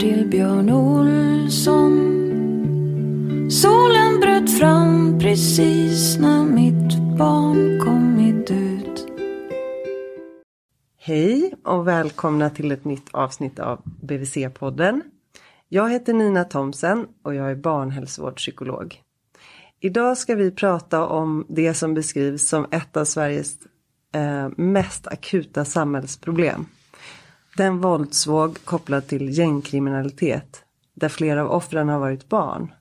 till Björn Olsson. Solen bröt fram precis när mitt barn kommit ut. Hej och välkomna till ett nytt avsnitt av BVC-podden. Jag heter Nina Thomsen och jag är barnhälsovårdspsykolog. Idag ska vi prata om det som beskrivs som ett av Sveriges eh, mest akuta samhällsproblem. Den våldsvåg kopplad till gängkriminalitet där flera av offren har varit barn.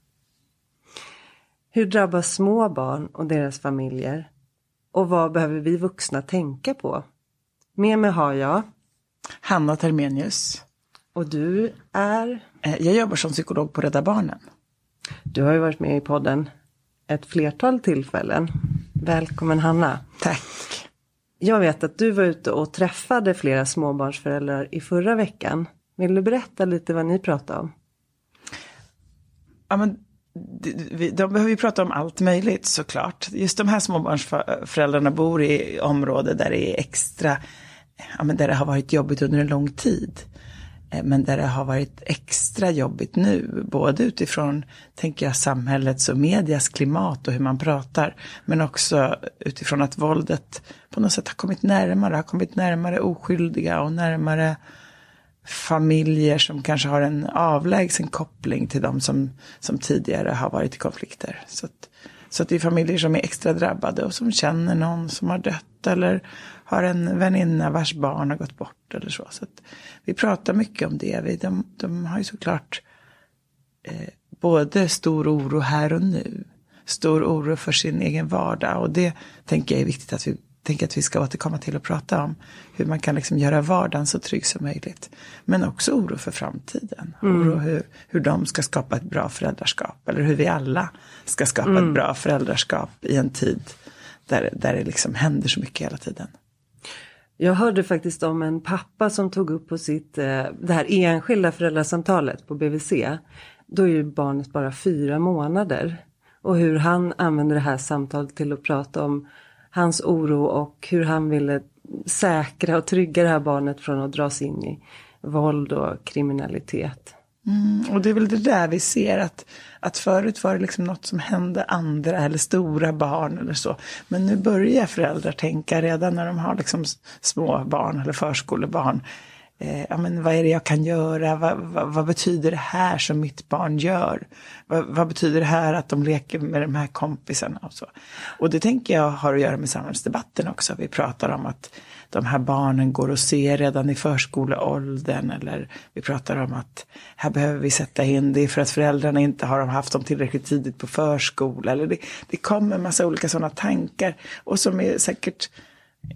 Hur drabbas små barn och deras familjer? Och vad behöver vi vuxna tänka på? Med mig har jag Hanna Termenius. och du är Eh, Jag jobbar som psykolog på Rädda Barnen. Du har ju varit med i podden ett flertal tillfällen. Välkommen Hanna. Tack. Jag vet att du var ute och träffade flera småbarnsföräldrar i förra veckan. Vill du berätta lite vad ni pratade om? Ja, men, de behöver ju prata om allt möjligt såklart. Just de här småbarnsföräldrarna bor i områden där det är extra, ja, men där det har varit jobbigt under en lång tid. Eh, men där det har varit extra jobbigt nu, både utifrån, tänker jag, samhällets och medias klimat och hur man pratar, men också utifrån att våldet på något sätt har kommit närmare, har kommit närmare oskyldiga och närmare familjer som kanske har en avlägsen koppling till de som, som tidigare har varit i konflikter. Så att, så att det är familjer som är extra drabbade och som känner någon som har dött eller har en väninna vars barn har gått bort eller så. så vi pratar mycket om det. Vi, de, de har ju såklart eh, både stor oro här och nu, stor oro för sin egen vardag och det tänker jag är viktigt att vi tänker att vi ska återkomma till och prata om. Hur man kan liksom göra vardagen så trygg som möjligt. Men också oro för framtiden. Oro hur, hur de ska skapa ett bra föräldraskap. Eller hur vi alla ska skapa ett bra föräldraskap i en tid där, där det liksom händer så mycket hela tiden. Jag hörde faktiskt om en pappa som tog upp på sitt, eh, det här enskilda föräldrasamtalet på BVC. Då är ju barnet bara fyra månader. Och hur han använde det här samtalet till att prata om hans oro och hur han ville säkra och trygga det här barnet från att dras in i våld och kriminalitet. Mm. Och det är väl det där vi ser att, att förut var det liksom något som hände andra eller stora barn eller så. Men nu börjar föräldrar tänka redan när de har liksom små barn eller förskolebarn. Eh, ja, men vad är det jag kan göra? Vad, va, vad betyder det här som mitt barn gör? Vad, vad betyder det här att de leker med de här kompisarna? Och, så? och det tänker jag har att göra med samhällsdebatten också. Vi pratar om att de här barnen går och ser redan i förskoleåldern. Eller vi pratar om att här behöver vi sätta in det för att föräldrarna inte har haft dem tillräckligt tidigt på förskola. Eller det, det kommer en massa olika sådana tankar. Och som är säkert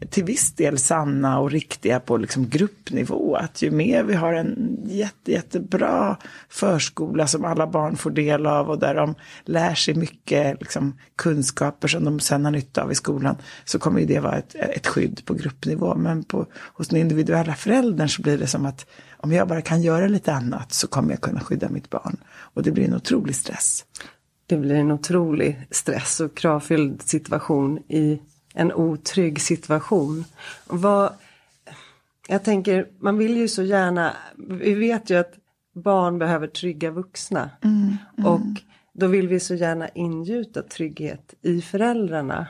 till viss del sanna och riktiga på liksom gruppnivå. Att ju mer vi har en jätte, jättebra förskola som alla barn får del av och där de lär sig mycket liksom, kunskaper som de sen har nytta av i skolan så kommer ju det vara ett, ett skydd på gruppnivå. Men på, hos den individuella föräldern så blir det som att om jag bara kan göra lite annat så kommer jag kunna skydda mitt barn. Och det blir en otrolig stress. Det blir en otrolig stress och kravfylld situation i en otrygg situation. Vad, jag tänker, man vill ju så gärna, vi vet ju att barn behöver trygga vuxna. Och då vill vi så gärna ingjuta trygghet i föräldrarna.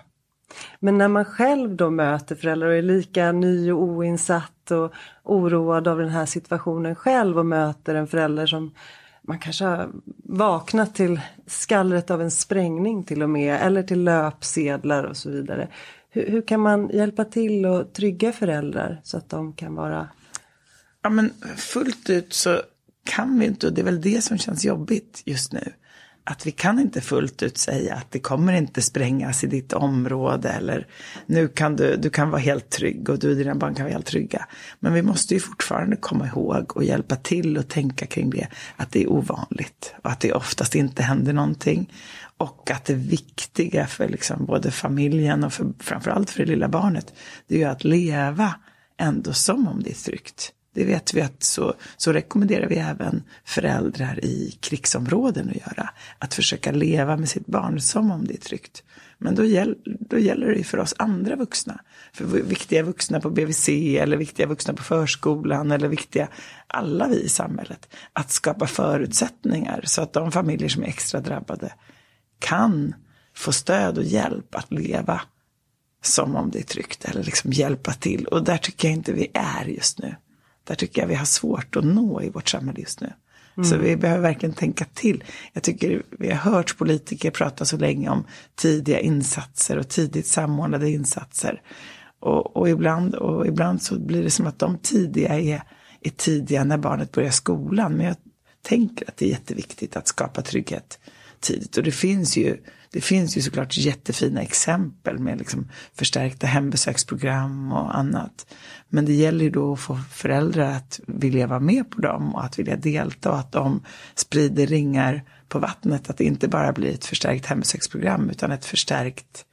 Men när man själv då möter föräldrar och är lika ny och oinsatt och oroad av den här situationen själv och möter en förälder som man kanske har vaknat till skallret av en sprängning till och med eller till löpsedlar och så vidare. Hur, hur kan man hjälpa till och trygga föräldrar så att de kan vara Ja men fullt ut så kan vi inte och det är väl det som känns jobbigt just nu. Att vi kan inte fullt ut säga att det kommer inte sprängas i ditt område eller nu kan du, du kan vara helt trygg och du och dina barn kan vara helt trygga. Men vi måste ju fortfarande komma ihåg och hjälpa till och tänka kring det. Att det är ovanligt och att det oftast inte händer någonting. Och att det viktiga för liksom både familjen och för, framförallt för det lilla barnet, det är ju att leva ändå som om det är tryggt. Det vet vi att så, så rekommenderar vi även föräldrar i krigsområden att göra. Att försöka leva med sitt barn som om det är tryggt. Men då, gäll, då gäller det ju för oss andra vuxna. För viktiga vuxna på BVC eller viktiga vuxna på förskolan eller viktiga, alla vi i samhället. Att skapa förutsättningar så att de familjer som är extra drabbade kan få stöd och hjälp att leva som om det är tryggt eller liksom hjälpa till. Och där tycker jag inte vi är just nu. Där tycker jag vi har svårt att nå i vårt samhälle just nu. Mm. Så vi behöver verkligen tänka till. Jag tycker vi har hört politiker prata så länge om tidiga insatser och tidigt samordnade insatser. Och, och, ibland, och ibland så blir det som att de tidiga är, är tidiga när barnet börjar skolan. Men jag tänker att det är jätteviktigt att skapa trygghet tidigt. Och det finns ju, det finns ju såklart jättefina exempel med liksom förstärkta hembesöksprogram och annat. Men det gäller ju då att få föräldrar att vilja vara med på dem och att vilja delta och att de sprider ringar på vattnet. Att det inte bara blir ett förstärkt hembesöksprogram utan ett förstärkt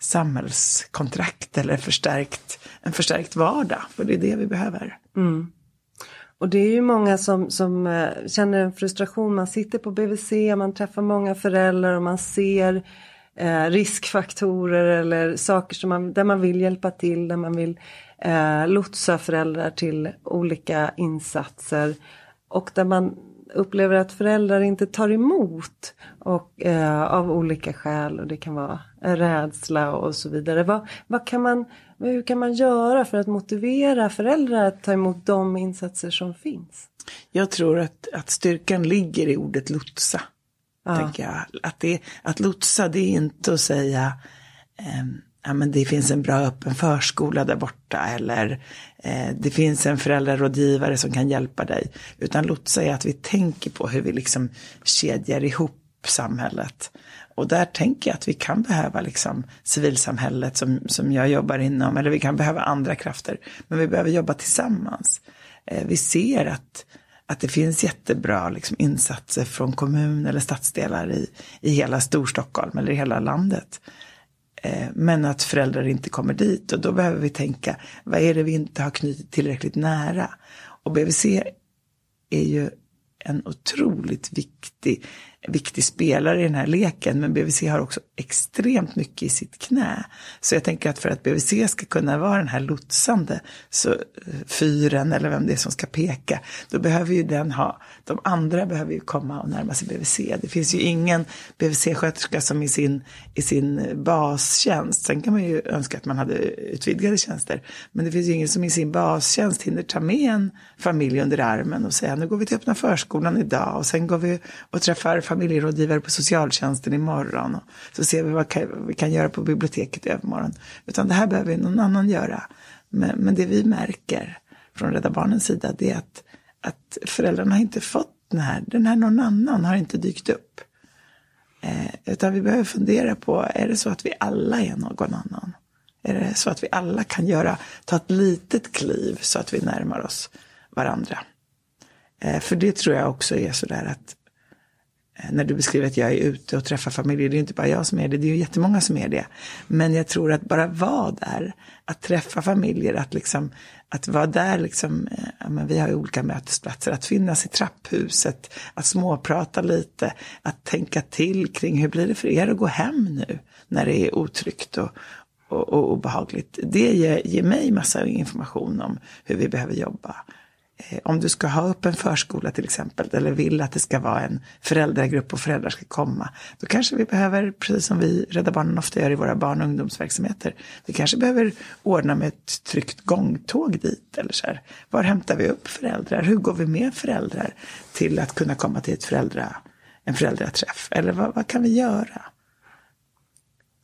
samhällskontrakt eller förstärkt, en förstärkt vardag. För det är det vi behöver. Mm. Och det är ju många som, som eh, känner en frustration. Man sitter på BVC, man träffar många föräldrar och man ser eh, riskfaktorer eller saker som man, där man vill hjälpa till, där man vill eh, lotsa föräldrar till olika insatser. Och där man upplever att föräldrar inte tar emot och, eh, av olika skäl och det kan vara rädsla och så vidare. Vad, vad kan man, hur kan man göra för att motivera föräldrar att ta emot de insatser som finns? Jag tror att, att styrkan ligger i ordet lotsa. Ja. Jag. Att, det, att lotsa det är inte att säga eh, ja, men det finns en bra öppen förskola där borta eller eh, det finns en föräldrarådgivare som kan hjälpa dig. Utan lotsa är att vi tänker på hur vi liksom kedjar ihop samhället. Och där tänker jag att vi kan behöva liksom civilsamhället som, som jag jobbar inom, eller vi kan behöva andra krafter. Men vi behöver jobba tillsammans. Eh, vi ser att, att det finns jättebra liksom, insatser från kommun eller stadsdelar i, i hela Storstockholm eller i hela landet. Eh, men att föräldrar inte kommer dit och då behöver vi tänka, vad är det vi inte har knutit tillräckligt nära? Och BVC är ju en otroligt viktig viktig spelare i den här leken. Men BVC har också extremt mycket i sitt knä. Så jag tänker att för att BVC ska kunna vara den här lotsande så, eh, fyren eller vem det är som ska peka, då behöver ju den ha, de andra behöver ju komma och närma sig BVC. Det finns ju ingen BVC-sköterska som i sin, i sin bastjänst, sen kan man ju önska att man hade utvidgade tjänster, men det finns ju ingen som i sin bastjänst hinner ta med en familj under armen och säga nu går vi till öppna förskolan idag och sen går vi och träffar familjerådgivare på socialtjänsten imorgon. Och så ser vi vad vi kan göra på biblioteket i övermorgon. Utan det här behöver någon annan göra. Men, men det vi märker från Rädda Barnens sida det är att, att föräldrarna har inte fått den här, den här någon annan har inte dykt upp. Eh, utan vi behöver fundera på, är det så att vi alla är någon annan? Är det så att vi alla kan göra, ta ett litet kliv så att vi närmar oss varandra? Eh, för det tror jag också är sådär att när du beskriver att jag är ute och träffar familjer, det är inte bara jag som är det, det är ju jättemånga som är det. Men jag tror att bara vara där, att träffa familjer, att liksom, att vara där liksom, eh, ja, men vi har ju olika mötesplatser, att finnas i trapphuset, att småprata lite, att tänka till kring hur blir det för er att gå hem nu när det är otryggt och, och, och obehagligt. Det ger, ger mig massa information om hur vi behöver jobba. Eh, om du ska ha upp en förskola till exempel, eller vill att det ska vara en föräldragrupp och föräldrar ska komma, då kanske vi behöver, precis som vi Rädda Barnen ofta gör i våra barn och ungdomsverksamheter, vi kanske behöver ordna med ett tryggt gångtåg dit. Eller så här. Var hämtar vi upp föräldrar? Hur går vi med föräldrar till att kunna komma till ett föräldra, en föräldraträff? Eller vad, vad kan vi göra?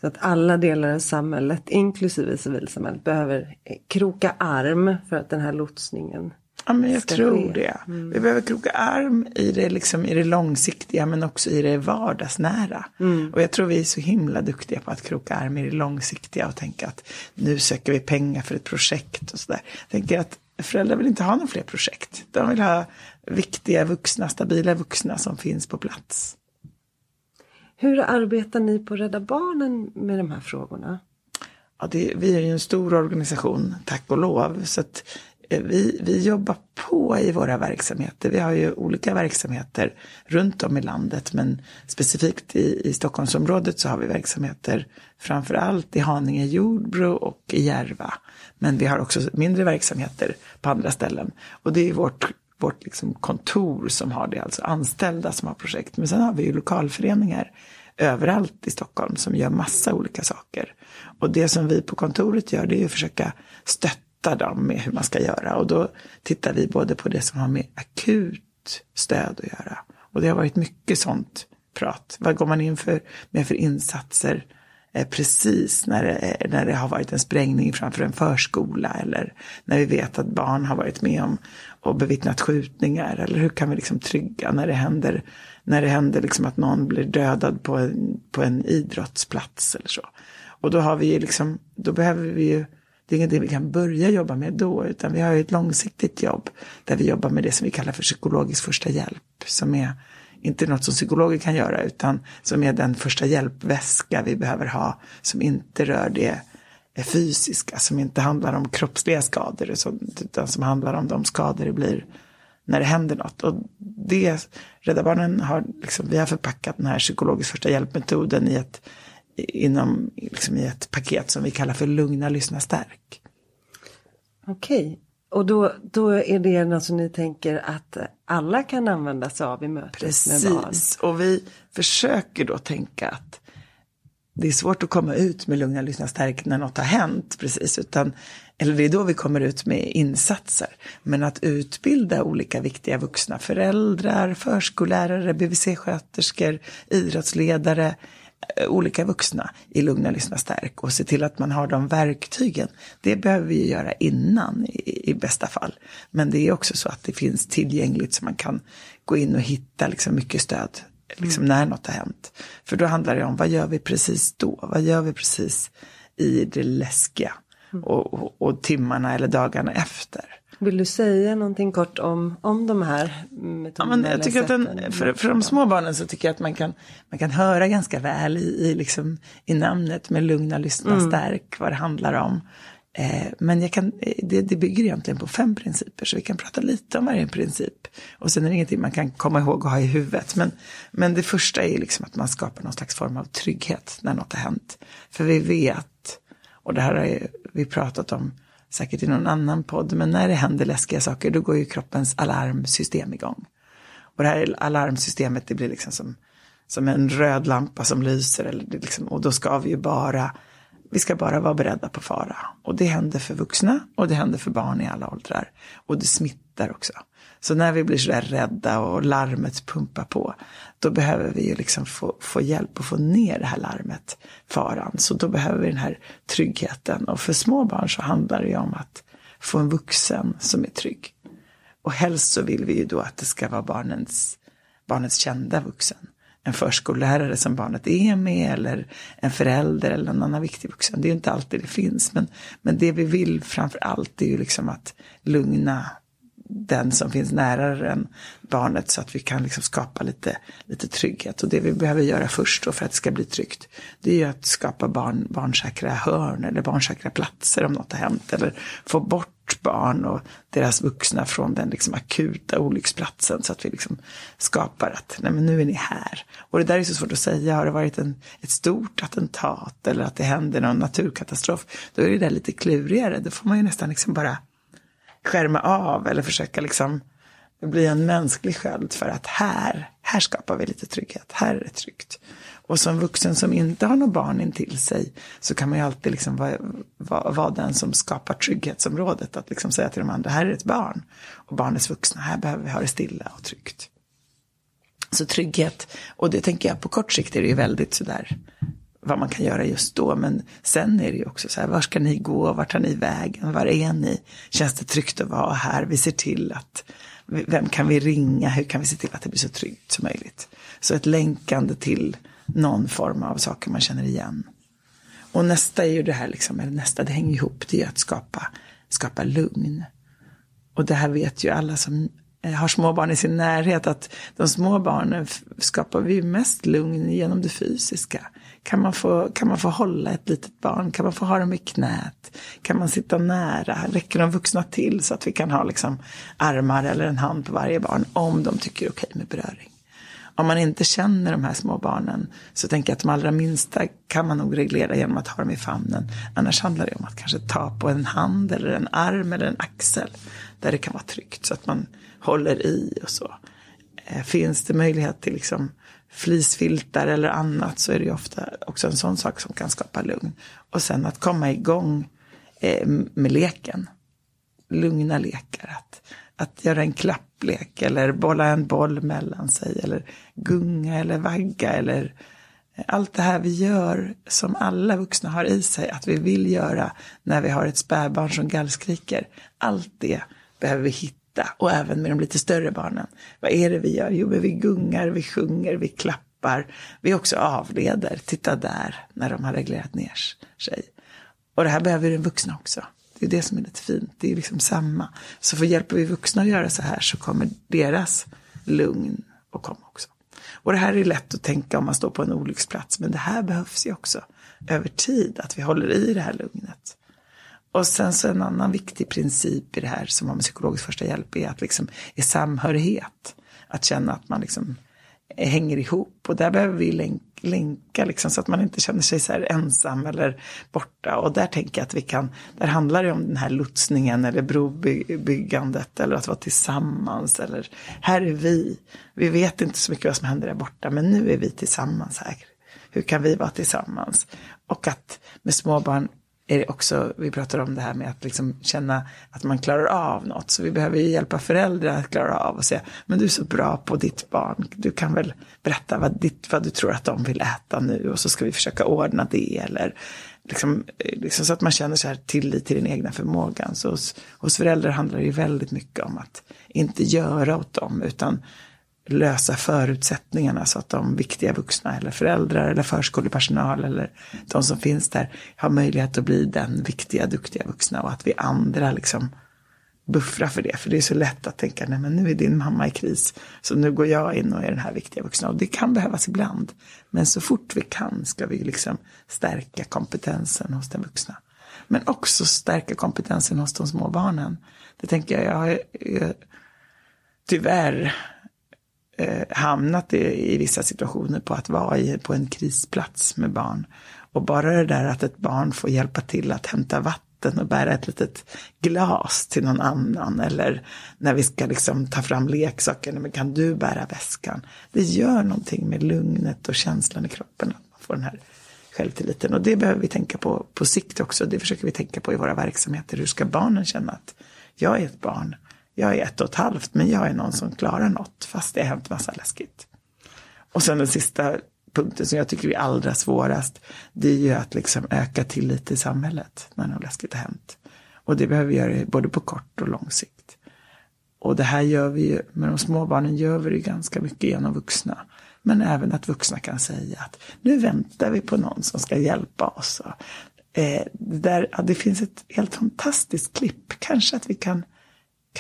Så att alla delar av samhället, inklusive civilsamhället, behöver kroka arm för att den här lotsningen Ja, men jag tror ske. det. Mm. Vi behöver kroka arm i det, liksom, i det långsiktiga men också i det vardagsnära. Mm. Och jag tror vi är så himla duktiga på att kroka arm i det långsiktiga och tänka att nu söker vi pengar för ett projekt och sådär. Jag tänker att föräldrar vill inte ha några fler projekt. De vill ha viktiga vuxna, stabila vuxna som finns på plats. Hur arbetar ni på Rädda Barnen med de här frågorna? Ja, det, vi är ju en stor organisation, tack och lov. Så att Eh, vi, vi jobbar på i våra verksamheter. Vi har ju olika verksamheter runt om i landet, men specifikt i, i Stockholmsområdet så har vi verksamheter framför allt i Haninge, Jordbro och i Järva. Men vi har också mindre verksamheter på andra ställen. Och det är vårt vårt liksom kontor som har det, alltså anställda som har projekt. Men sen har vi ju lokalföreningar överallt i Stockholm som gör massa olika saker. Och det som vi på kontoret gör det är att försöka stötta dem med hur man ska göra. Och då tittar vi både på det som har med akut stöd att göra. Och det har varit mycket sånt prat. Vad går man in för, med för insatser eh, precis när det, eh, när det har varit en sprängning framför en förskola eller när vi vet att barn har varit med om och bevittnat skjutningar? Eller hur kan vi liksom trygga när det händer, när det händer liksom att någon blir dödad på en, på en idrottsplats eller så? Och då har vi liksom, då behöver vi ju, det är ingenting vi kan börja jobba med då, utan vi har ju ett långsiktigt jobb där vi jobbar med det som vi kallar för psykologisk första hjälp, som är inte något som psykologer kan göra, utan som är den första hjälpväska vi behöver ha, som inte rör det fysiska, som inte handlar om kroppsliga skador, utan som handlar om de skador det blir när det händer något. Och det, Rädda Barnen har, liksom, vi har förpackat den här psykologisk första hjälpmetoden i ett, inom, liksom, i ett paket som vi kallar för Lugna, lyssna, stärk. Okej, och då, då är det något som ni tänker att alla kan använda sig av i mötet Precis. med barn? Precis, och vi försöker då tänka att det är svårt att komma ut med lugna, lyssna, stärk när något har hänt precis. Utan, eller det är då vi kommer ut med insatser. Men att utbilda olika viktiga vuxna, föräldrar, förskollärare, BVC-sköterskor, idrottsledare, olika vuxna i lugna, lyssna, stärk och se till att man har de verktygen. Det behöver vi göra innan i, i, bästa fall. Men det är också så att det finns tillgängligt så man kan gå in och hitta liksom mycket stöd liksom när något har hänt. För då handlar det om vad gör vi precis då? Vad gör vi precis i det läskiga? Och, och, och timmarna eller dagarna efter. Vill du säga någonting kort om, om de här metoderna? Ja, men jag tycker att den, för, för de små barnen så tycker jag att man kan, man kan höra ganska väl i, i, liksom, i namnet med lugna, lyssna, mm. stärk vad det handlar om. Eh, men jag kan, det, det bygger egentligen på fem principer, så vi kan prata lite om varje princip. Och sen är det ingenting man kan komma ihåg och ha i huvudet. Men, men det första är liksom att man skapar någon slags form av trygghet när något har hänt. För vi vet, och det här har vi pratat om säkert i någon annan podd, men när det händer läskiga saker då går ju kroppens alarmsystem igång. Och det här alarmsystemet det blir liksom som, som en röd lampa som lyser. Eller liksom, och då ska vi ju bara vi ska bara vara beredda på fara. Och det händer för vuxna och det händer för barn i alla åldrar. Och det smittar också. Så när vi blir sådär rädda och larmet pumpar på, då behöver vi ju liksom få, få hjälp att få ner det här larmet, faran. Så då behöver vi den här tryggheten. Och för små barn så handlar det ju om att få en vuxen som är trygg. Och helst så vill vi ju då att det ska vara barnens, barnets kända vuxen en förskollärare som barnet är med eller en förälder eller en annan viktig vuxen. Det är ju inte alltid det finns. Men, men det vi vill framför allt är ju liksom att lugna den som finns nära än barnet så att vi kan liksom skapa lite, lite trygghet. Och det vi behöver göra först då för att det ska bli tryggt, det är ju att skapa barn, barnsäkra hörn eller barnsäkra platser om något har hänt. Eller få bort barn och deras vuxna från den liksom akuta olycksplatsen så att vi liksom skapar att nej men nu är ni här. Och det där är så svårt att säga, har det varit en, ett stort attentat eller att det händer någon naturkatastrof, då är det där lite klurigare. Då får man ju nästan liksom bara skärma av eller försöka liksom bli en mänsklig sköld för att här, här skapar vi lite trygghet, här är det tryggt. Och som vuxen som inte har något barn in till sig så kan man ju alltid liksom vara, vara, vara den som skapar trygghetsområdet. Att liksom säga till de andra, här är ett barn. Och barnets vuxna, här behöver vi ha det stilla och tryggt. Så trygghet, och det tänker jag på kort sikt är det ju väldigt sådär vad man kan göra just då. Men sen är det ju också så här, var ska ni gå, vart tar ni vägen, var är ni? Känns det tryggt att vara här? Vi ser till att, vem kan vi ringa, hur kan vi se till att det blir så tryggt som möjligt? Så ett länkande till någon form av saker man känner igen. Och nästa är ju det här, liksom, eller nästa, det hänger ihop, det är att skapa, skapa lugn. Och det här vet ju alla som eh, har små barn i sin närhet att de små barnen skapar vi mest lugn genom det fysiska. Kan man, få, kan man få hålla ett litet barn? Kan man få ha dem i knät? Kan man sitta nära? Räcker de vuxna till så att vi kan ha liksom armar eller en hand på varje barn om de tycker det är okej med beröring? Om man inte känner de här små barnen så tänker jag att de allra minsta kan man nog reglera genom att ha dem i famnen. Annars handlar det om att kanske ta på en hand eller en arm eller en axel där det kan vara tryggt så att man håller i och så. Eh, finns det möjlighet till liksom flisfiltar eller annat så är det ju ofta också en sån sak som kan skapa lugn. Och sen att komma igång eh, med leken. Lugna lekar. Att, att göra en klapplek eller bolla en boll mellan sig eller gunga eller vagga eller eh, allt det här vi gör som alla vuxna har i sig att vi vill göra när vi har ett spädbarn som gallskriker. Allt det behöver vi hitta och även med de lite större barnen. Vad är det vi gör? Jo, vi gungar, vi sjunger, vi klappar. Vi också avleder. Titta där, när de har reglerat ner sig. Och det här behöver den vuxna också. Det är det som är lite fint. Det är liksom samma. Så för hjälper vi vuxna att göra så här så kommer deras lugn att komma också. Och det här är lätt att tänka om man står på en olycksplats. Men det här behövs ju också över tid. Att vi håller i det här lugnet. Och sen så en annan viktig princip i det här som har med psykologisk första hjälp är att liksom är samhörighet. Att känna att man liksom hänger ihop och där behöver vi länk, länka liksom så att man inte känner sig så här ensam eller borta. Och där tänker jag att vi kan, där handlar det om den här lotsningen eller brobyggandet eller att vara tillsammans eller här är vi. Vi vet inte så mycket vad som händer där borta men nu är vi tillsammans här. Hur kan vi vara tillsammans? Och att med småbarn är det också, vi pratar om det här med att liksom känna att man klarar av något. Så vi behöver ju hjälpa föräldrar att klara av och säga, men du är så bra på ditt barn, du kan väl berätta vad, ditt, vad du tror att de vill äta nu och så ska vi försöka ordna det. Eller liksom, liksom så att man känner så här tillit till den egna förmågan. Så hos, hos föräldrar handlar det ju väldigt mycket om att inte göra åt dem, utan lösa förutsättningarna så att de viktiga vuxna eller föräldrar eller förskolepersonal eller de som finns där har möjlighet att bli den viktiga, duktiga vuxna och att vi andra liksom buffrar för det. För det är så lätt att tänka, nej men nu är din mamma i kris, så nu går jag in och är den här viktiga vuxna. Och det kan behövas ibland. Men så fort vi kan ska vi liksom stärka kompetensen hos den vuxna. Men också stärka kompetensen hos de små barnen. Det tänker jag, jag jag tyvärr eh, hamnat i, i, vissa situationer på att vara i, på en krisplats med barn. Och bara det där att ett barn får hjälpa till att hämta vatten och bära ett litet glas till någon annan. Eller när vi ska liksom ta fram leksaker, men kan du bära väskan? Det gör någonting med lugnet och känslan i kroppen. Att man får den här självtilliten. Och det behöver vi tänka på på sikt också. Det försöker vi tänka på i våra verksamheter. Hur ska barnen känna att jag är ett barn jag är ett och ett halvt men jag är någon som klarar något fast det har hänt massa läskigt. Och sen den sista punkten som jag tycker är allra svårast. Det är ju att liksom öka tillit i samhället när något läskigt har hänt. Och det behöver vi göra både på kort och lång sikt. Och det här gör vi ju, med de små barnen gör vi det ganska mycket genom vuxna. Men även att vuxna kan säga att nu väntar vi på någon som ska hjälpa oss. Eh, där, ja, det finns ett helt fantastiskt klipp, kanske att vi kan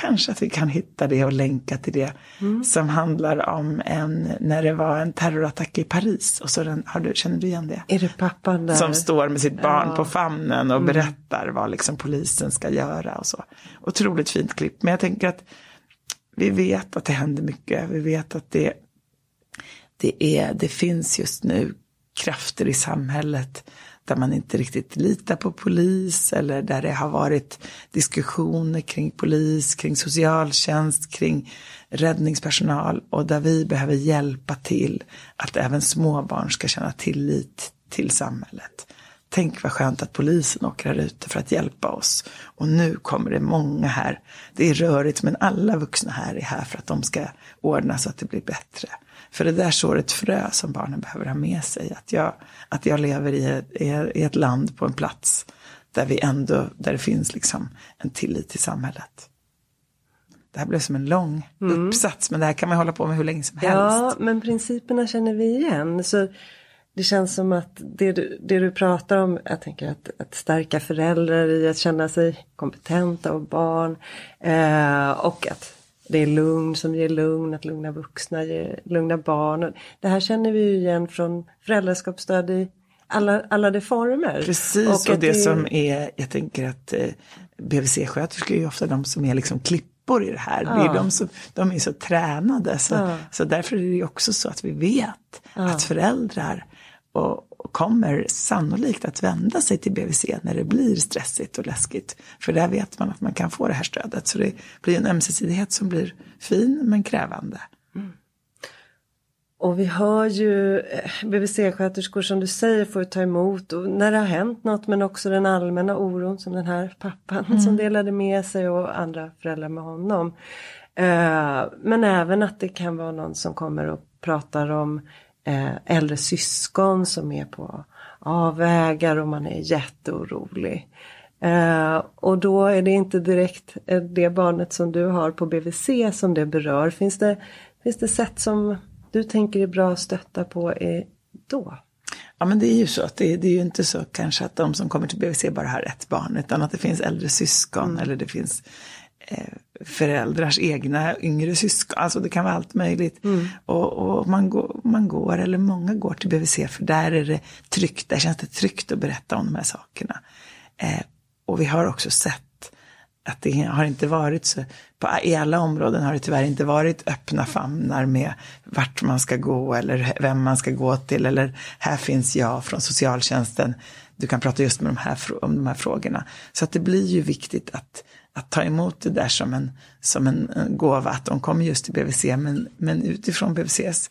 kanske att vi kan hitta det och länka till det. Mm. Som handlar om en, när det var en terrorattack i Paris. Och så den, har du, känner du igen det? Är det pappan där? Som står med sitt barn ja. på famnen och mm. berättar vad liksom polisen ska göra och så. Otroligt fint klipp. Men jag tänker att vi vet att det händer mycket. Vi vet att det, det, är, det finns just nu krafter i samhället där man inte riktigt litar på polis eller där det har varit diskussioner kring polis, kring socialtjänst, kring räddningspersonal och där vi behöver hjälpa till att även småbarn ska känna tillit till samhället. Tänk vad skönt att polisen åker här ute för att hjälpa oss. Och nu kommer det många här. Det är rörigt men alla vuxna här är här för att de ska ordna så att det blir bättre. För det där sår ett frö som barnen behöver ha med sig. Att jag, att jag lever i ett, i ett land på en plats där, vi ändå, där det finns liksom en tillit till samhället. Det här blev som en lång mm. uppsats men det här kan man hålla på med hur länge som helst. Ja men principerna känner vi igen. Så det känns som att det du, det du pratar om, jag tänker att, att stärka föräldrar i att känna sig kompetenta och barn eh, och att det är lugn som ger lugn, att lugna vuxna ger lugna barn. Det här känner vi ju igen från föräldraskapsstöd i alla, alla de former. Precis, och, och det, det, som är, jag tänker att eh, BVC-sköterskor är ju ofta de som är liksom klippor i det här. Ja. Det är de, som, de är så tränade, så, ja. så därför är det ju också så att vi vet ja. att föräldrar och, och kommer sannolikt att vända sig till BVC när det blir stressigt och läskigt. För där vet man att man kan få det här stödet. Så det blir en ömsesidighet som blir fin men krävande. Mm. Och vi hör ju eh, BVC-sköterskor som du säger får ta emot och när det har hänt något men också den allmänna oron som den här pappan mm. som delade med sig och andra föräldrar med honom. Uh, men även att det kan vara någon som kommer och pratar om äldre syskon som är på avvägar och man är jätteorolig. Uh, och då är det inte direkt det barnet som du har på BVC som det berör. Finns det, finns det sätt som du tänker är bra att stötta på då? Ja men det är ju så att det, det, är ju inte så kanske att de som kommer till BVC bara har ett barn utan att det finns äldre syskon mm. eller det finns eh, föräldrars egna yngre syskon. Alltså det kan vara allt möjligt. Mm. Och, och, man, går, man går, eller många går till BVC för där är det tryggt, där känns det tryggt att berätta om de här sakerna. Eh, och vi har också sett att det har inte varit så, på, i alla områden har det tyvärr inte varit öppna famnar med vart man ska gå eller vem man ska gå till eller här finns jag från socialtjänsten. Du kan prata just med de här, om de här frågorna. Så att det blir ju viktigt att, att ta emot det där som en, som en, eh, gåva, att de kommer just till BVC, men, men utifrån BVCs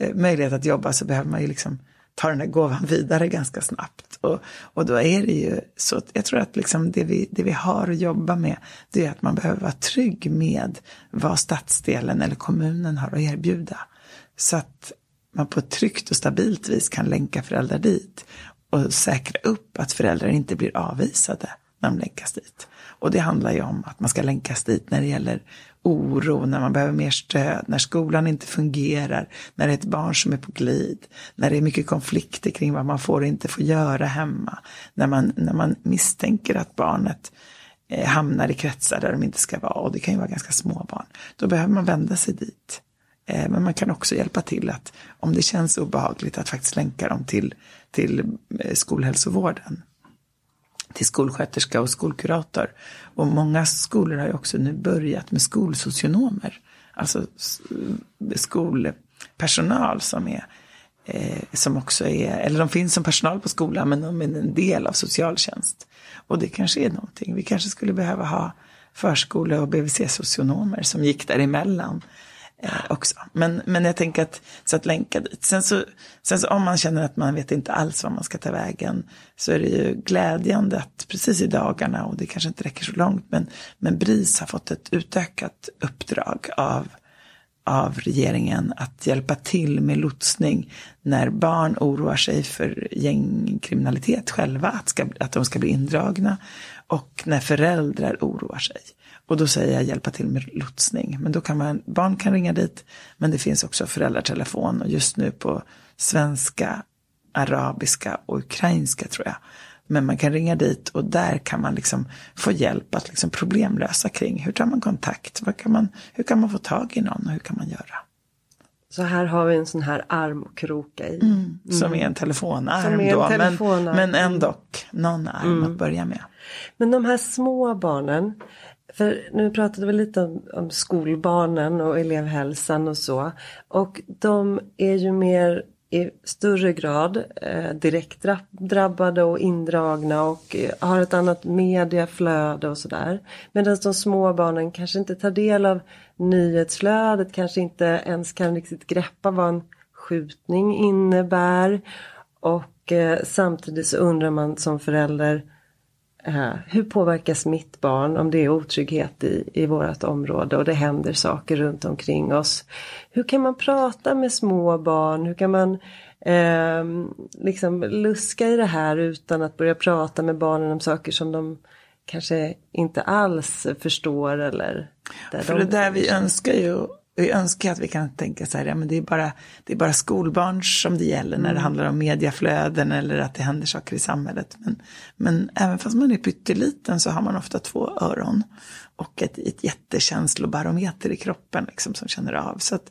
eh, möjlighet att jobba så behöver man ju liksom ta den där gåvan vidare ganska snabbt. Och, och då är det ju så, att jag tror att liksom det, vi, det vi har att jobba med, det är att man behöver vara trygg med vad stadsdelen eller kommunen har att erbjuda. Så att man på ett tryggt och stabilt vis kan länka föräldrar dit och säkra upp att föräldrar inte blir avvisade när de länkas dit. Och det handlar ju om att man ska länkas dit när det gäller oro, när man behöver mer stöd, när skolan inte fungerar, när det är ett barn som är på glid, när det är mycket konflikter kring vad man får och inte får göra hemma, när man, när man misstänker att barnet eh, hamnar i kretsar där de inte ska vara, och det kan ju vara ganska små barn, då behöver man vända sig dit. Eh, men man kan också hjälpa till att, om det känns obehagligt, att faktiskt länka dem till, till eh, skolhälsovården till skolsköterska och skolkurator. Och många skolor har ju också nu börjat med skolsocionomer. Alltså skolpersonal som är eh, som också är, eller de finns som personal på skolan men de är en del av socialtjänst. Och det kanske är någonting, vi kanske skulle behöva ha förskole och BVC-socionomer som gick däremellan eh, också. Men, men jag tänker att, så att länka dit. Sen så, sen så om man känner att man vet inte alls vad man ska ta vägen så är det ju glädjande att precis i dagarna, och det kanske inte räcker så långt, men, men BRIS har fått ett utökat uppdrag av av regeringen att hjälpa till med lotsning när barn oroar sig för gängkriminalitet själva, att, ska, att de ska bli indragna och när föräldrar oroar sig. Och då säger jag hjälpa till med lotsning. Men då kan man, barn kan ringa dit, men det finns också föräldratelefon och just nu på svenska, arabiska och ukrainska tror jag. Men man kan ringa dit och där kan man liksom få hjälp att liksom problemlösa kring hur tar man kontakt, vad kan man, hur kan man få tag i någon och hur kan man göra. Så här har vi en sån här arm att kroka i. Mm, som är en telefonarm är en då, telefonarm. Men, men ändå någon arm mm. att börja med. Men de här små barnen, för nu pratade vi lite om, om, skolbarnen och elevhälsan och så. Och de är ju mer i större grad eh, direkt drabbade och indragna och eh, har ett annat mediaflöde och sådär. Medan de små barnen kanske inte tar del av nyhetsflödet, kanske inte ens kan riktigt greppa vad en skjutning innebär. Och eh, samtidigt så undrar man som förälder Uh, hur påverkas mitt barn om det är otrygghet i, i vårt område och det händer saker runt omkring oss? Hur kan man prata med små barn? Hur kan man uh, liksom luska i det här utan att börja prata med barnen om saker som de kanske inte alls förstår eller... För de det där vi önskar ju vi önskar att vi kan tänka så här, ja men det är bara, det är bara skolbarn som det gäller när det mm. handlar om mediaflöden eller att det händer saker i samhället. Men, men även fast man är pytteliten så har man ofta två öron och ett, ett jättekänslobarometer i kroppen liksom, som känner av. Så att,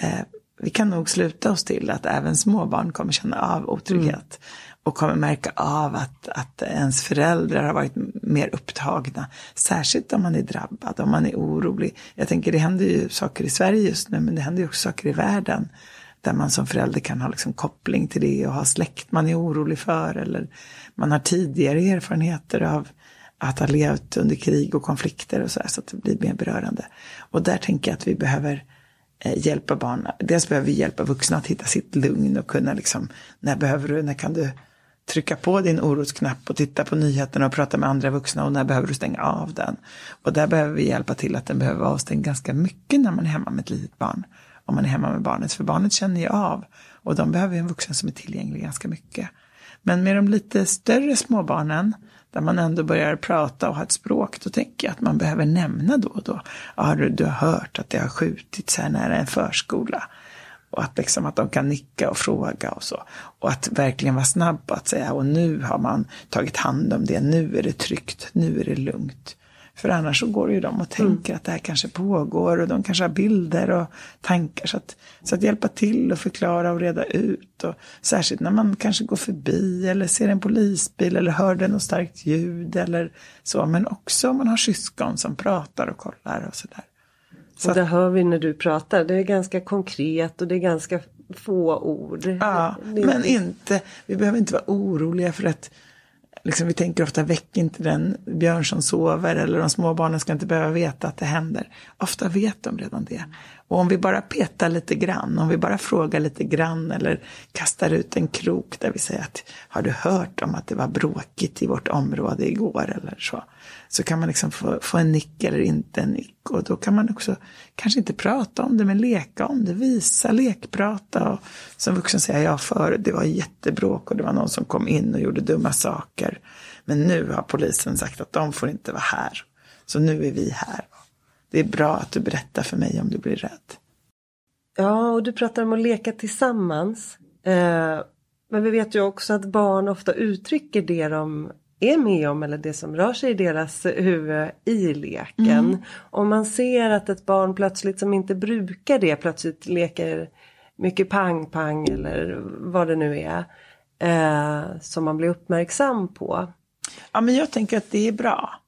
eh, vi kan nog sluta oss till att även småbarn kommer känna av otrygghet. Mm. Och kommer märka av att, att ens föräldrar har varit mer upptagna. Särskilt om man är drabbad, om man är orolig. Jag tänker det händer ju saker i Sverige just nu men det händer ju också saker i världen. Där man som förälder kan ha liksom koppling till det och ha släkt man är orolig för. Eller man har tidigare erfarenheter av att ha levt under krig och konflikter och så här, så att det blir mer berörande. Och där tänker jag att vi behöver eh, hjälpa barn. Dels behöver vi hjälpa vuxna att hitta sitt lugn och kunna liksom, när behöver du, när kan du trycka på din orosknapp och titta på nyheterna och prata med andra vuxna och när behöver du stänga av den. Och där behöver vi hjälpa till att den behöver vara avstängd ganska mycket när man är hemma med ett litet barn. Om man är hemma med barnet, för barnet känner ju av och de behöver en vuxen som är tillgänglig ganska mycket. Men med de lite större småbarnen, där man ändå börjar prata och ha ett språk, då tänker jag att man behöver nämna då och då. Ja, du, du har hört att det har skjutits här nära en förskola. Och att, liksom, att de kan nicka och fråga och så. Och att verkligen vara snabb att säga, och nu har man tagit hand om det, nu är det tryggt, nu är det lugnt. För annars så går ju de och tänker mm. att det här kanske pågår och de kanske har bilder och tankar. Så att, så att hjälpa till och förklara och reda ut. Och särskilt när man kanske går förbi eller ser en polisbil eller hör något starkt ljud eller så. Men också om man har syskon som pratar och kollar och sådär. Så och det hör vi när du pratar, det är ganska konkret och det är ganska få ord. Ja, men inte, vi behöver inte vara oroliga för att liksom, vi tänker ofta väck inte den björn som sover eller de små barnen ska inte behöva veta att det händer. Ofta vet de redan det. Och om vi bara petar lite grann, om vi bara frågar lite grann eller kastar ut en krok där vi säger att har du hört om att det var bråkigt i vårt område igår eller så. Så kan man liksom få, få en nick eller inte en nick och då kan man också kanske inte prata om det men leka om det, visa, lekprata och som vuxen säger jag för det var jättebråk och det var någon som kom in och gjorde dumma saker. Men nu har polisen sagt att de får inte vara här. Så nu är vi här det är bra att du berättar för mig om du blir rädd. Ja, och du pratar om att leka tillsammans. Eh, men vi vet ju också att barn ofta uttrycker det de är med om eller det som rör sig i deras huvud i leken. Mm. Om man ser att ett barn plötsligt som inte brukar det plötsligt leker mycket pang-pang eller vad det nu är. Eh, som man blir uppmärksam på. Ja men jag tänker att det är bra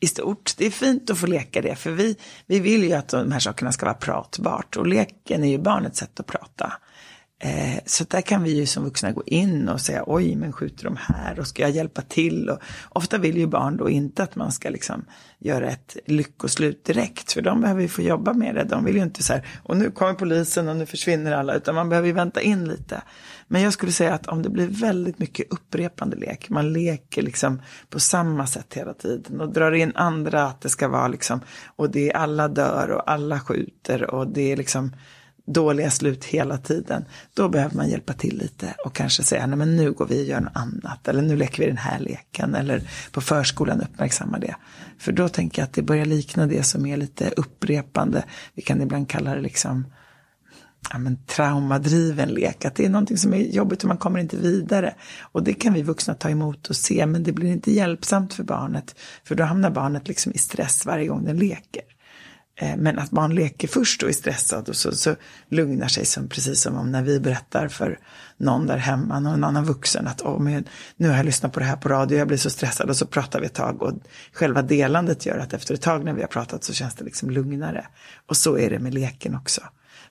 i stort. Det är fint att få leka det, för vi, vi vill ju att de här sakerna ska vara pratbart och leken är ju barnets sätt att prata. Eh, så där kan vi ju som vuxna gå in och säga oj men skjuter de här och ska jag hjälpa till? Och ofta vill ju barn då inte att man ska liksom göra ett lyckoslut direkt för de behöver ju få jobba med det. De vill ju inte så här och nu kommer polisen och nu försvinner alla utan man behöver ju vänta in lite. Men jag skulle säga att om det blir väldigt mycket upprepande lek, man leker liksom på samma sätt hela tiden och drar in andra att det ska vara liksom och det är alla dör och alla skjuter och det är liksom dåliga slut hela tiden, då behöver man hjälpa till lite och kanske säga, nej men nu går vi och gör något annat, eller nu leker vi den här leken, eller på förskolan uppmärksamma det. För då tänker jag att det börjar likna det som är lite upprepande, vi kan ibland kalla det liksom ja, men, traumadriven lek, att det är någonting som är jobbigt och man kommer inte vidare. Och det kan vi vuxna ta emot och se, men det blir inte hjälpsamt för barnet, för då hamnar barnet liksom i stress varje gång den leker. Eh, men att barn leker först och är stressad och så, så lugnar sig som, precis som om när vi berättar för någon där hemma, någon annan vuxen att oh, men nu har jag lyssnat på det här på radio, jag blir så stressad och så pratar vi ett tag och själva delandet gör att efter ett tag när vi har pratat så känns det liksom lugnare. Och så är det med leken också.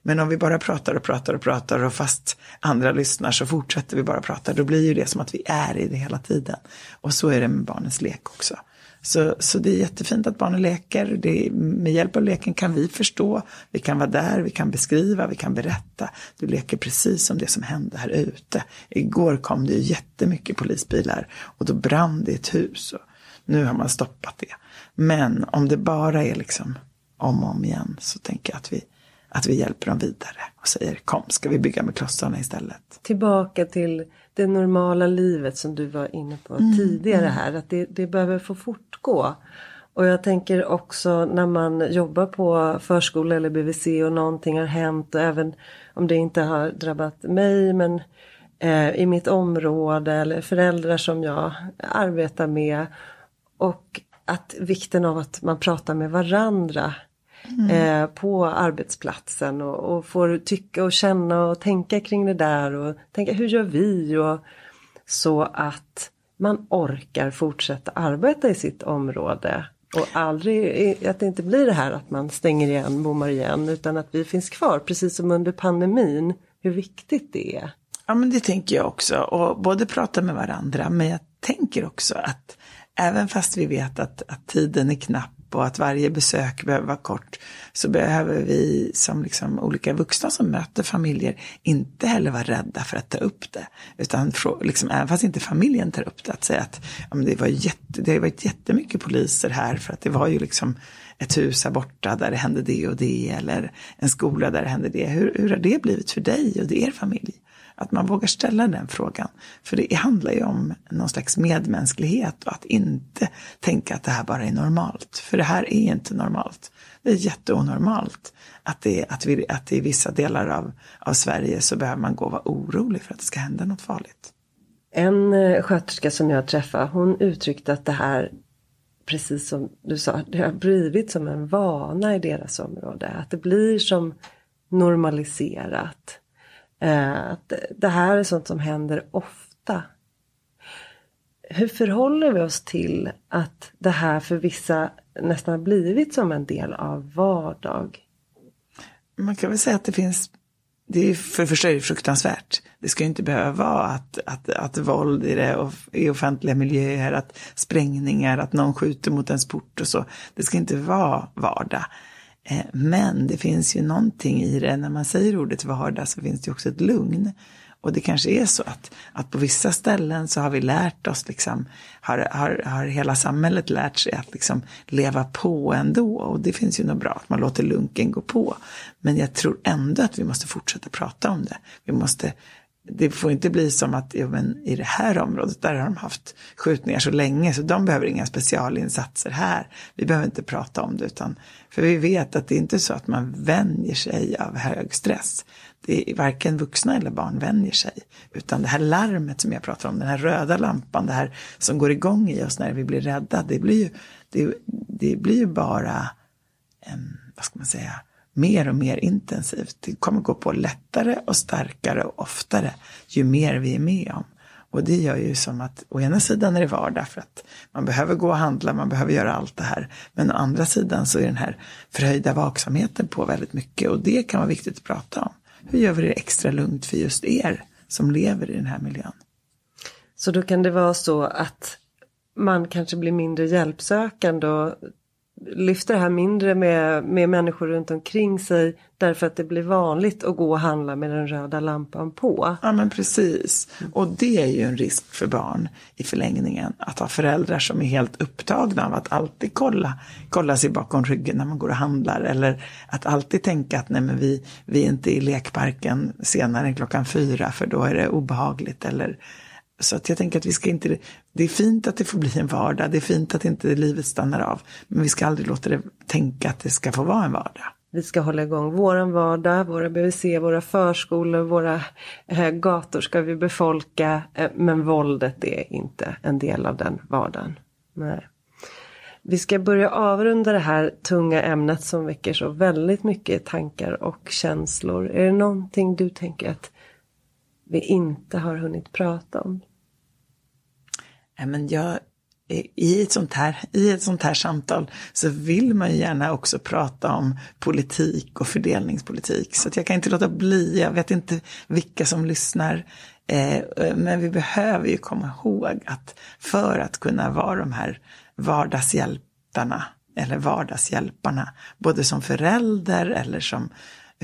Men om vi bara pratar och pratar och pratar och fast andra lyssnar så fortsätter vi bara prata, då blir ju det som att vi är i det hela tiden. Och så är det med barnens lek också. Så, så det är jättefint att barnen leker. Det, med hjälp av leken kan vi förstå, vi kan vara där, vi kan beskriva, vi kan berätta. Du leker precis som det som hände här ute. Igår kom det ju jättemycket polisbilar och då brann det ett hus. Och nu har man stoppat det. Men om det bara är liksom om och om igen så tänker jag att vi, att vi hjälper dem vidare och säger kom, ska vi bygga med klossarna istället. Tillbaka till det normala livet som du var inne på mm, tidigare mm. här. Att det, det behöver få fortgå. Och jag tänker också när man jobbar på förskola eller BVC och någonting har hänt och även om det inte har drabbat mig men eh, i mitt område eller föräldrar som jag arbetar med. Och att vikten av att man pratar med varandra mm. eh, på arbetsplatsen och, och, får tycka och känna och tänka kring det där och tänka hur gör vi? Och, så att man orkar fortsätta arbeta i sitt område och aldrig, att det inte blir det här att man stänger igen, bommar igen, utan att vi finns kvar, precis som under pandemin, hur viktigt det är. Ja, men det tänker jag också. Och både prata med varandra, men jag tänker också att även fast vi vet att, att tiden är knapp och att varje besök behöver vara kort, så behöver vi som liksom olika vuxna som möter familjer inte heller vara rädda för att ta upp det. Utan liksom, även fast inte familjen tar upp det, att säga att ja, det, var jätte, det har varit jättemycket poliser här för att det var ju liksom ett hus här borta där det hände det och det eller en skola där det hände det. Hur, hur har det blivit för dig och er familj? Att man vågar ställa den frågan. För det handlar ju om någon slags medmänsklighet och att inte tänka att det här bara är normalt. För det här är inte normalt. Det är jätteonormalt att det, att vi, att i vissa delar av, av Sverige så behöver man gå och vara orolig för att det ska hända något farligt. En eh, sköterska som jag träffade hon uttryckte att det här precis som du sa, det har blivit som en vana i deras område. Att det blir som normaliserat. Eh, att det här är sånt som händer ofta. Hur förhåller vi oss till att det här för vissa nästan har blivit som en del av vardag? Man kan väl säga att det finns det är för det första är det fruktansvärt. Det ska inte behöva vara att, att, att våld i, det, i offentliga miljöer, att sprängningar, att någon skjuter mot ens port och så. Det ska inte vara vardag. Eh, men det finns ju någonting i det, när man säger ordet vardag så finns det också ett lugn. Och det kanske är så att, att på vissa ställen så har vi lärt oss, liksom, har, har, har hela samhället lärt sig att liksom leva på ändå. Och det finns ju något bra, att man låter lunken gå på. Men jag tror ändå att vi måste fortsätta prata om det. Vi måste det får inte bli som att ja, men i det här området, där har de haft skjutningar så länge så de behöver inga specialinsatser här. Vi behöver inte prata om det utan, för vi vet att det är inte så att man vänjer sig av hög stress. Det är varken vuxna eller barn vänjer sig. Utan det här larmet som jag pratar om, den här röda lampan, det här som går igång i oss när vi blir rädda, det blir ju, det, det blir ju bara, en, vad ska man säga, mer och mer intensivt. Det kommer gå på lättare och starkare och oftare ju mer vi är med om. Och det gör ju som att å ena sidan är det vardag för att man behöver gå och handla, man behöver göra allt det här. Men å andra sidan så är den här förhöjda vaksamheten på väldigt mycket och det kan vara viktigt att prata om. Hur gör vi det extra lugnt för just er som lever i den här miljön? Så då kan det vara så att man kanske blir mindre hjälpsökande och lyfter det här mindre med, med människor runt omkring sig därför att det blir vanligt att gå och handla med den röda lampan på. Ja men precis. Och det är ju en risk för barn i förlängningen. Att ha föräldrar som är helt upptagna av att alltid kolla, kolla sig bakom ryggen när man går och handlar. Eller att alltid tänka att nej men vi, vi är inte i lekparken senare än klockan fyra för då är det obehagligt. Eller så att jag tänker att vi ska inte, det är fint att det får bli en vardag, det är fint att inte livet stannar av. Men vi ska aldrig låta det tänka att det ska få vara en vardag. Vi ska hålla igång våran vardag, våra BVC, våra förskolor, våra eh, gator ska vi befolka. Eh, men våldet är inte en del av den vardagen. Nej. Vi ska börja avrunda det här tunga ämnet som väcker så väldigt mycket tankar och känslor. Är det någonting du tänker att vi inte har hunnit prata om? men jag, i, ett sånt här, I ett sånt här samtal så vill man ju gärna också prata om politik och fördelningspolitik. Så jag kan inte låta bli, jag vet inte vilka som lyssnar. Eh, men vi behöver ju komma ihåg att för att kunna vara de här vardagshjältarna eller vardagshjälparna, både som förälder eller som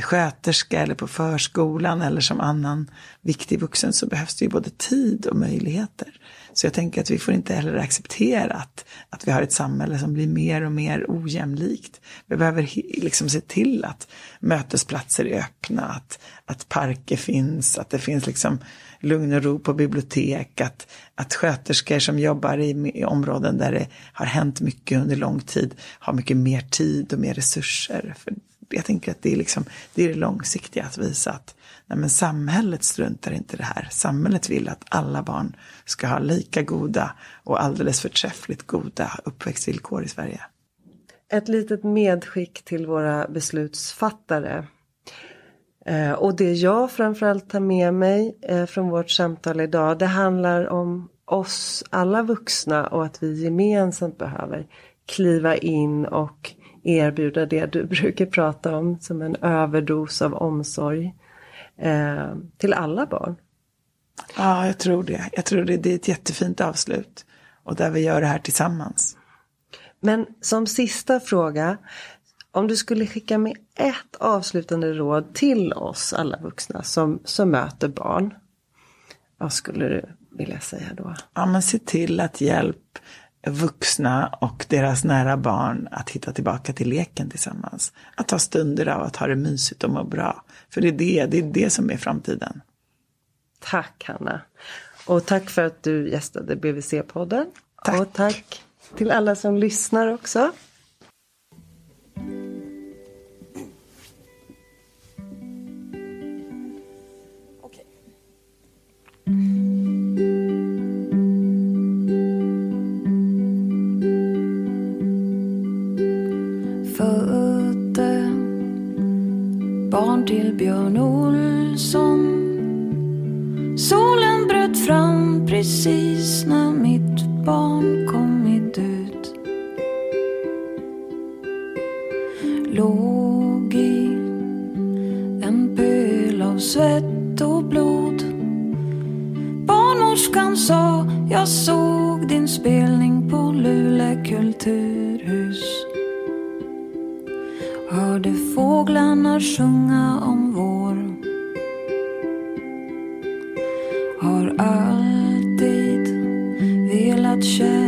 sköterska eller på förskolan eller som annan viktig vuxen så behövs det ju både tid och möjligheter. Så jag tänker att vi får inte heller acceptera att, att vi har ett samhälle som blir mer och mer ojämlikt. Vi behöver liksom se till att mötesplatser är öppna, att, att parker finns, att det finns liksom lugn och ro på bibliotek, att, att sköterskor som jobbar i, i områden där det har hänt mycket under lång tid har mycket mer tid och mer resurser. För jag tänker att det är, liksom, det är det långsiktiga, att visa att nej men samhället struntar inte i det här. Samhället vill att alla barn ska ha lika goda och alldeles förträffligt goda uppväxtvillkor i Sverige. ett litet medskick till våra beslutsfattare. Eh, och det jag framförallt tar med mig eh, från vårt samtal idag det handlar om oss alla vuxna och att vi gemensamt behöver kliva in och erbjuda det du brukar prata om som en överdos av omsorg eh, till alla barn. Ja, jag tror det. Jag tror det. Det är ett jättefint avslut. Och där vi gör det här tillsammans. Men som sista fråga, om du skulle skicka med ett avslutande råd till oss alla vuxna som, som möter barn. Vad skulle du vilja säga då? Ja, men se till att hjälp vuxna och deras nära barn att hitta tillbaka till leken tillsammans. Att ta stunder av att ha det mysigt och må bra. För det är det, det, är det som är framtiden. Tack Hanna. Och tack för att du gästade BVC-podden. Tack. Och tack till alla som lyssnar också. Sång. Solen bröt fram precis när mitt barn kommit ut Låg i en pöl av svett och blod Barnmorskan sa jag såg din spelning på Luleå kulturhus Hörde fåglarna sjunga om alltid velat känna